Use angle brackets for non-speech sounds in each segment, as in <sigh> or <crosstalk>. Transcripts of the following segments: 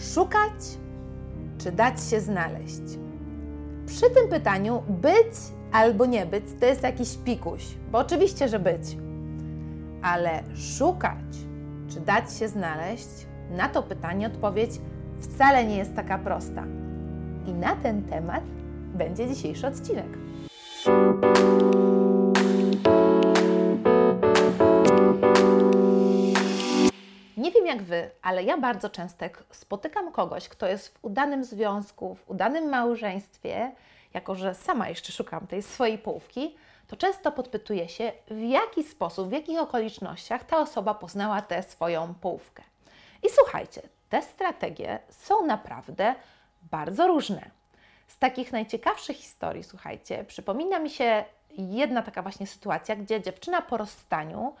Szukać czy dać się znaleźć? Przy tym pytaniu być albo nie być to jest jakiś pikuś, bo oczywiście, że być. Ale szukać czy dać się znaleźć, na to pytanie odpowiedź wcale nie jest taka prosta. I na ten temat będzie dzisiejszy odcinek. Jak Wy, ale ja bardzo często spotykam kogoś, kto jest w udanym związku, w udanym małżeństwie, jako że sama jeszcze szukam tej swojej połówki, to często podpytuję się, w jaki sposób, w jakich okolicznościach ta osoba poznała tę swoją połówkę. I słuchajcie, te strategie są naprawdę bardzo różne. Z takich najciekawszych historii, słuchajcie, przypomina mi się jedna taka właśnie sytuacja, gdzie dziewczyna po rozstaniu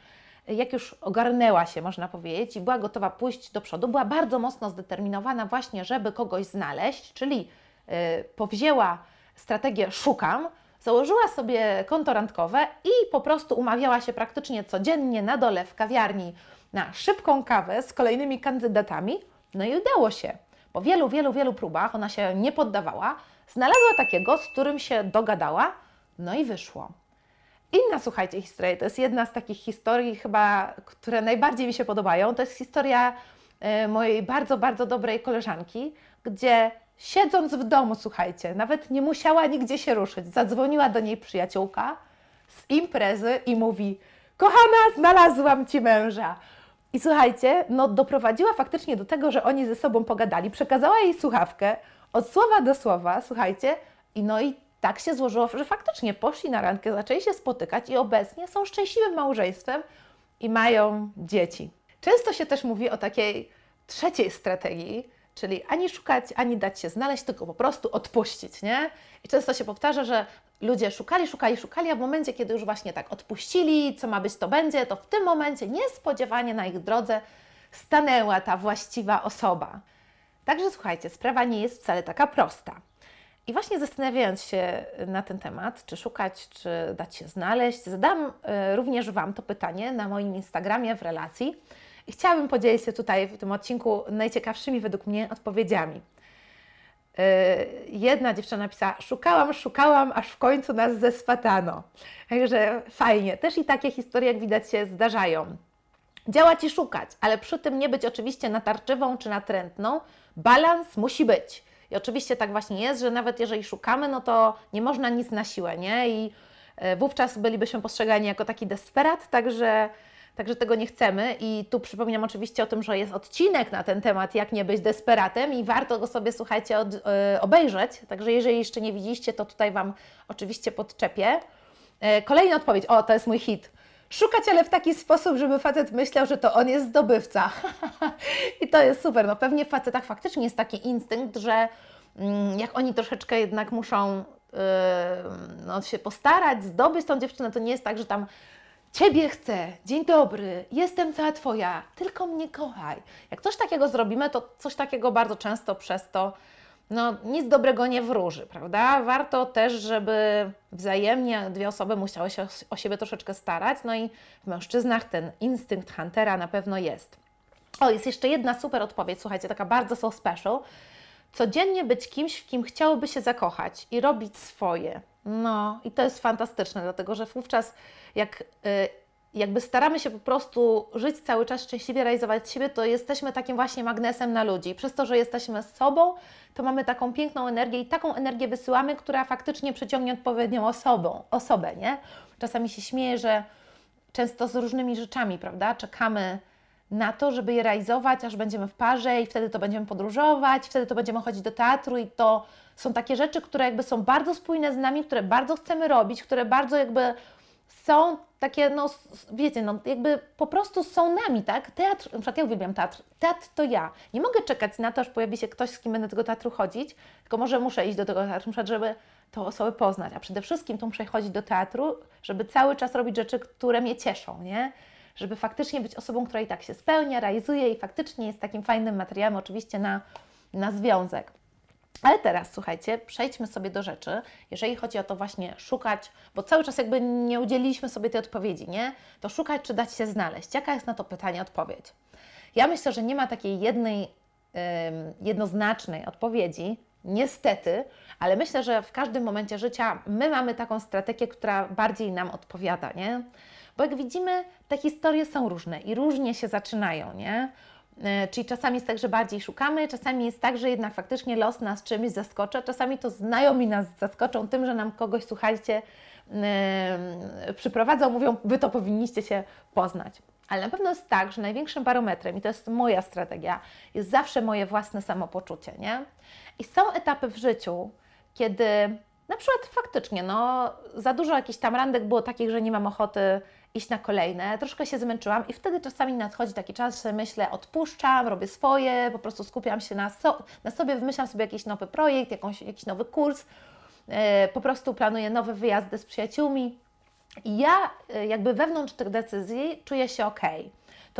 jak już ogarnęła się, można powiedzieć, i była gotowa pójść do przodu, była bardzo mocno zdeterminowana właśnie, żeby kogoś znaleźć, czyli yy, powzięła strategię szukam, założyła sobie konto randkowe i po prostu umawiała się praktycznie codziennie na dole w kawiarni na szybką kawę z kolejnymi kandydatami. No i udało się. Po wielu, wielu, wielu próbach ona się nie poddawała, znalazła takiego, z którym się dogadała, no i wyszło. Inna, słuchajcie, historia, to jest jedna z takich historii chyba, które najbardziej mi się podobają. To jest historia y, mojej bardzo, bardzo dobrej koleżanki, gdzie siedząc w domu, słuchajcie, nawet nie musiała nigdzie się ruszyć, zadzwoniła do niej przyjaciółka z imprezy i mówi: Kochana, znalazłam ci męża. I słuchajcie, no doprowadziła faktycznie do tego, że oni ze sobą pogadali, przekazała jej słuchawkę od słowa do słowa, słuchajcie, i no i tak się złożyło, że faktycznie poszli na randkę, zaczęli się spotykać i obecnie są szczęśliwym małżeństwem i mają dzieci. Często się też mówi o takiej trzeciej strategii, czyli ani szukać, ani dać się znaleźć, tylko po prostu odpuścić, nie? I często się powtarza, że ludzie szukali, szukali, szukali, a w momencie, kiedy już właśnie tak odpuścili, co ma być, to będzie, to w tym momencie niespodziewanie na ich drodze stanęła ta właściwa osoba. Także słuchajcie, sprawa nie jest wcale taka prosta. I właśnie zastanawiając się na ten temat, czy szukać, czy dać się znaleźć, zadam e, również Wam to pytanie na moim Instagramie w relacji i chciałabym podzielić się tutaj w tym odcinku najciekawszymi według mnie odpowiedziami. E, jedna dziewczyna napisała: Szukałam, szukałam, aż w końcu nas zeswatano. Także fajnie. Też i takie historie, jak widać, się zdarzają. Działać i szukać, ale przy tym nie być oczywiście natarczywą czy natrętną. Balans musi być. I oczywiście tak właśnie jest, że nawet jeżeli szukamy, no to nie można nic na siłę, nie? I e, wówczas bylibyśmy postrzegani jako taki desperat, także, także tego nie chcemy. I tu przypominam oczywiście o tym, że jest odcinek na ten temat, jak nie być desperatem i warto go sobie, słuchajcie, od, e, obejrzeć. Także jeżeli jeszcze nie widzieliście, to tutaj Wam oczywiście podczepię. E, kolejna odpowiedź, o to jest mój hit. Szukać, ale w taki sposób, żeby facet myślał, że to on jest zdobywca. <laughs> I to jest super. No pewnie w facetach faktycznie jest taki instynkt, że mm, jak oni troszeczkę jednak muszą yy, no, się postarać, zdobyć tą dziewczynę, to nie jest tak, że tam Ciebie chcę, dzień dobry, jestem cała Twoja, tylko mnie kochaj. Jak coś takiego zrobimy, to coś takiego bardzo często przez to no, nic dobrego nie wróży, prawda? Warto też, żeby wzajemnie dwie osoby musiały się o siebie troszeczkę starać, no i w mężczyznach ten instynkt huntera na pewno jest. O, jest jeszcze jedna super odpowiedź, słuchajcie, taka bardzo so special. Codziennie być kimś, w kim chciałoby się zakochać i robić swoje. No, i to jest fantastyczne, dlatego że wówczas, jak y, jakby staramy się po prostu żyć cały czas szczęśliwie, realizować siebie, to jesteśmy takim właśnie magnesem na ludzi. Przez to, że jesteśmy sobą, to mamy taką piękną energię i taką energię wysyłamy, która faktycznie przyciągnie odpowiednią osobą, osobę, nie? Czasami się śmieję, że często z różnymi rzeczami, prawda? Czekamy na to, żeby je realizować, aż będziemy w parze i wtedy to będziemy podróżować, wtedy to będziemy chodzić do teatru i to są takie rzeczy, które jakby są bardzo spójne z nami, które bardzo chcemy robić, które bardzo jakby są takie, no wiecie, no jakby po prostu są nami, tak? Teatr, na przykład ja uwielbiam teatr, teatr to ja. Nie mogę czekać na to, aż pojawi się ktoś, z kim będę do tego teatru chodzić, tylko może muszę iść do tego teatru, muszę, żeby tą osobę poznać, a przede wszystkim to muszę chodzić do teatru, żeby cały czas robić rzeczy, które mnie cieszą, nie? Żeby faktycznie być osobą, która i tak się spełnia, realizuje i faktycznie jest takim fajnym materiałem oczywiście na, na związek. Ale teraz słuchajcie, przejdźmy sobie do rzeczy, jeżeli chodzi o to właśnie szukać, bo cały czas jakby nie udzieliliśmy sobie tej odpowiedzi, nie? To szukać czy dać się znaleźć? Jaka jest na to pytanie odpowiedź? Ja myślę, że nie ma takiej jednej jednoznacznej odpowiedzi, niestety, ale myślę, że w każdym momencie życia my mamy taką strategię, która bardziej nam odpowiada, nie? Bo jak widzimy, te historie są różne i różnie się zaczynają, nie? E, czyli czasami jest tak, że bardziej szukamy, czasami jest tak, że jednak faktycznie los nas czymś zaskoczy, czasami to znajomi nas zaskoczą tym, że nam kogoś, słuchajcie, yy, przyprowadzą, mówią, wy to powinniście się poznać. Ale na pewno jest tak, że największym barometrem, i to jest moja strategia, jest zawsze moje własne samopoczucie, nie? I są etapy w życiu, kiedy na przykład faktycznie, no, za dużo jakichś tam randek było takich, że nie mam ochoty iść na kolejne, troszkę się zmęczyłam i wtedy czasami nadchodzi taki czas, że myślę, odpuszczam, robię swoje, po prostu skupiam się na, so, na sobie, wymyślam sobie jakiś nowy projekt, jakąś, jakiś nowy kurs, yy, po prostu planuję nowe wyjazdy z przyjaciółmi. I ja yy, jakby wewnątrz tych decyzji czuję się ok.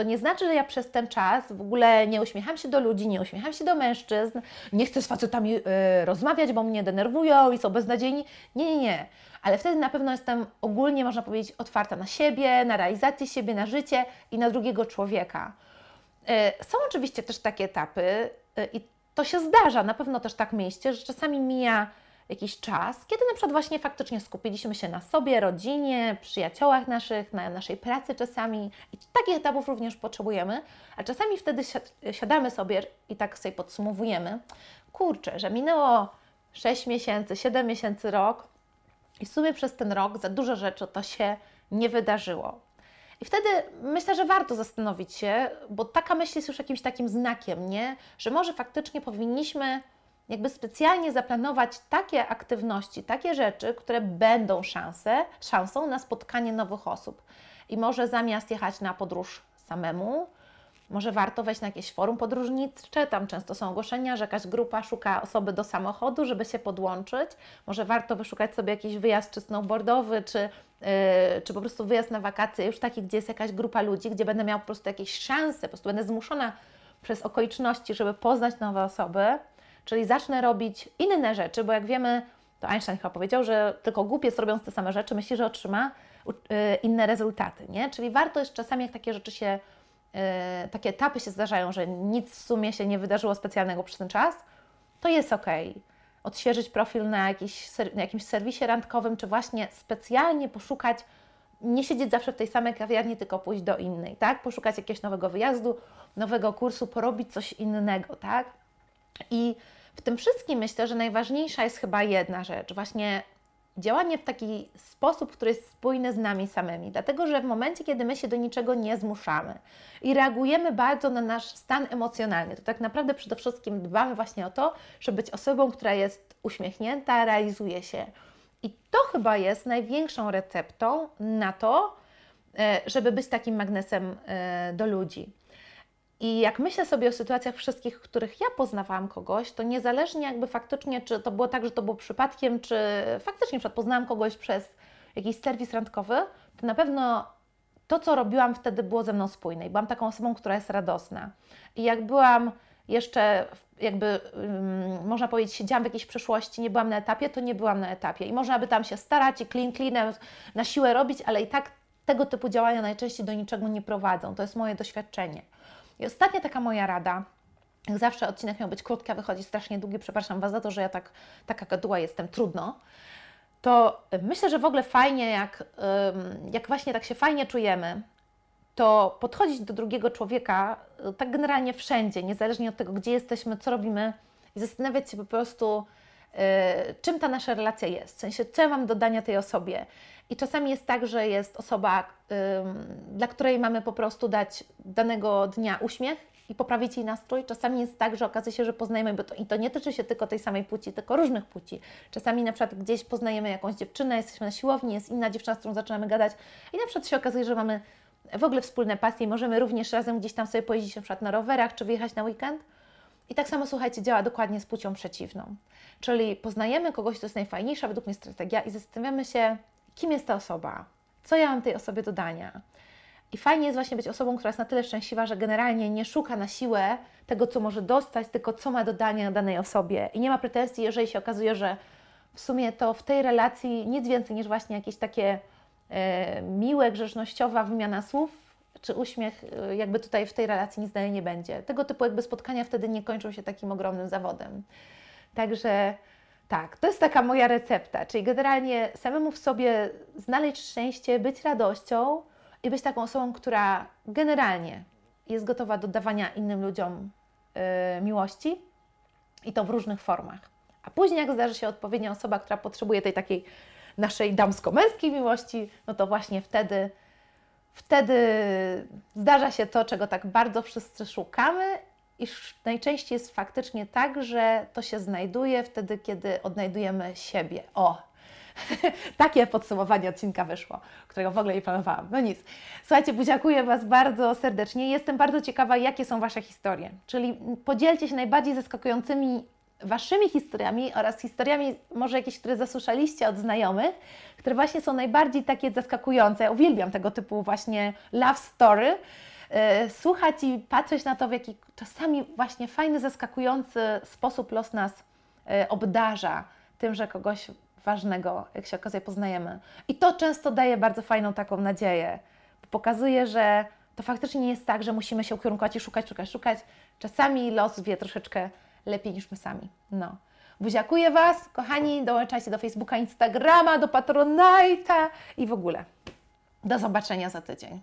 To nie znaczy, że ja przez ten czas w ogóle nie uśmiecham się do ludzi, nie uśmiecham się do mężczyzn, nie chcę z facetami yy, rozmawiać, bo mnie denerwują i są beznadziejni. Nie, nie, nie ale wtedy na pewno jestem ogólnie, można powiedzieć, otwarta na siebie, na realizację siebie, na życie i na drugiego człowieka. E, są oczywiście też takie etapy e, i to się zdarza, na pewno też tak mieście, że czasami mija jakiś czas, kiedy na przykład właśnie faktycznie skupiliśmy się na sobie, rodzinie, przyjaciołach naszych, na naszej pracy czasami i takich etapów również potrzebujemy, a czasami wtedy siadamy sobie i tak sobie podsumowujemy, kurczę, że minęło 6 miesięcy, 7 miesięcy, rok, i w sumie przez ten rok za dużo rzeczy to się nie wydarzyło. I wtedy myślę, że warto zastanowić się, bo taka myśl jest już jakimś takim znakiem, nie? że może faktycznie powinniśmy jakby specjalnie zaplanować takie aktywności, takie rzeczy, które będą szansę, szansą na spotkanie nowych osób. I może zamiast jechać na podróż samemu, może warto wejść na jakieś forum podróżnicze, tam często są ogłoszenia, że jakaś grupa szuka osoby do samochodu, żeby się podłączyć. Może warto wyszukać sobie jakiś wyjazd czy snowboardowy, czy, yy, czy po prostu wyjazd na wakacje, już taki, gdzie jest jakaś grupa ludzi, gdzie będę miał po prostu jakieś szanse, po prostu będę zmuszona przez okoliczności, żeby poznać nowe osoby, czyli zacznę robić inne rzeczy, bo jak wiemy, to Einstein chyba powiedział, że tylko głupiec robiąc te same rzeczy myśli, że otrzyma yy, inne rezultaty, nie? Czyli warto jest czasami, jak takie rzeczy się E, takie etapy się zdarzają, że nic w sumie się nie wydarzyło specjalnego przez ten czas, to jest ok. Odświeżyć profil na, jakiś, na jakimś serwisie randkowym, czy właśnie specjalnie poszukać, nie siedzieć zawsze w tej samej kawiarni, tylko pójść do innej, tak? Poszukać jakiegoś nowego wyjazdu, nowego kursu, porobić coś innego, tak? I w tym wszystkim myślę, że najważniejsza jest chyba jedna rzecz, właśnie działanie w taki sposób, który jest spójny z nami samymi. Dlatego, że w momencie, kiedy my się do niczego nie zmuszamy i reagujemy bardzo na nasz stan emocjonalny, to tak naprawdę przede wszystkim dbamy właśnie o to, żeby być osobą, która jest uśmiechnięta, realizuje się. I to chyba jest największą receptą na to, e, żeby być takim magnesem e, do ludzi. I jak myślę sobie o sytuacjach wszystkich, w których ja poznawałam kogoś, to niezależnie jakby faktycznie, czy to było tak, że to było przypadkiem, czy faktycznie przykład poznałam kogoś przez jakiś serwis randkowy, to na pewno to, co robiłam wtedy, było ze mną spójne. I byłam taką osobą, która jest radosna. I jak byłam jeszcze jakby, um, można powiedzieć, siedziałam w jakiejś przeszłości, nie byłam na etapie, to nie byłam na etapie. I można by tam się starać i clean, clean na siłę robić, ale i tak tego typu działania najczęściej do niczego nie prowadzą. To jest moje doświadczenie. I ostatnia taka moja rada, jak zawsze odcinek miał być krótki, a wychodzi strasznie długi, przepraszam Was za to, że ja tak, taka gaduła jestem, trudno, to myślę, że w ogóle fajnie, jak, jak właśnie tak się fajnie czujemy, to podchodzić do drugiego człowieka y, tak generalnie wszędzie, niezależnie od tego, gdzie jesteśmy, co robimy i zastanawiać się po prostu, czym ta nasza relacja jest, w sensie, co ja mam do dania tej osobie. I czasami jest tak, że jest osoba, dla której mamy po prostu dać danego dnia uśmiech i poprawić jej nastrój. Czasami jest tak, że okazuje się, że poznajemy, bo to, i to nie tyczy się tylko tej samej płci, tylko różnych płci. Czasami na przykład gdzieś poznajemy jakąś dziewczynę, jesteśmy na siłowni, jest inna dziewczyna, z którą zaczynamy gadać i na przykład się okazuje, że mamy w ogóle wspólne pasje i możemy również razem gdzieś tam sobie pojeździć na przykład na rowerach, czy wyjechać na weekend. I tak samo, słuchajcie, działa dokładnie z płcią przeciwną. Czyli poznajemy kogoś, to jest najfajniejsza według mnie strategia i zastanawiamy się, kim jest ta osoba, co ja mam tej osobie do dania. I fajnie jest właśnie być osobą, która jest na tyle szczęśliwa, że generalnie nie szuka na siłę tego, co może dostać, tylko co ma do dania danej osobie. I nie ma pretensji, jeżeli się okazuje, że w sumie to w tej relacji nic więcej niż właśnie jakieś takie e, miłe, grzecznościowa wymiana słów czy uśmiech y, jakby tutaj w tej relacji nic dalej nie będzie. Tego typu jakby spotkania wtedy nie kończą się takim ogromnym zawodem. Także tak, to jest taka moja recepta, czyli generalnie samemu w sobie znaleźć szczęście, być radością i być taką osobą, która generalnie jest gotowa do dawania innym ludziom yy, miłości i to w różnych formach. A później, jak zdarzy się odpowiednia osoba, która potrzebuje tej takiej naszej damsko-męskiej miłości, no to właśnie wtedy, wtedy zdarza się to, czego tak bardzo wszyscy szukamy i najczęściej jest faktycznie tak, że to się znajduje wtedy, kiedy odnajdujemy siebie. O, <laughs> takie podsumowanie odcinka wyszło, którego w ogóle nie planowałam. No nic. Słuchajcie, buziakuję Was bardzo serdecznie. Jestem bardzo ciekawa, jakie są Wasze historie. Czyli podzielcie się najbardziej zaskakującymi Waszymi historiami oraz historiami może jakieś, które zasłyszeliście od znajomych, które właśnie są najbardziej takie zaskakujące. Ja uwielbiam tego typu właśnie love story. E, słuchać i patrzeć na to, w jaki czasami właśnie fajny, zaskakujący sposób los nas e, obdarza tym, że kogoś ważnego, jak się okazuje, poznajemy. I to często daje bardzo fajną taką nadzieję. Pokazuje, że to faktycznie nie jest tak, że musimy się ukierunkować i szukać, szukać, szukać. Czasami los wie troszeczkę lepiej niż my sami. No. Buziakuję Was, kochani, dołączajcie do Facebooka, Instagrama, do Patronite'a i w ogóle. Do zobaczenia za tydzień.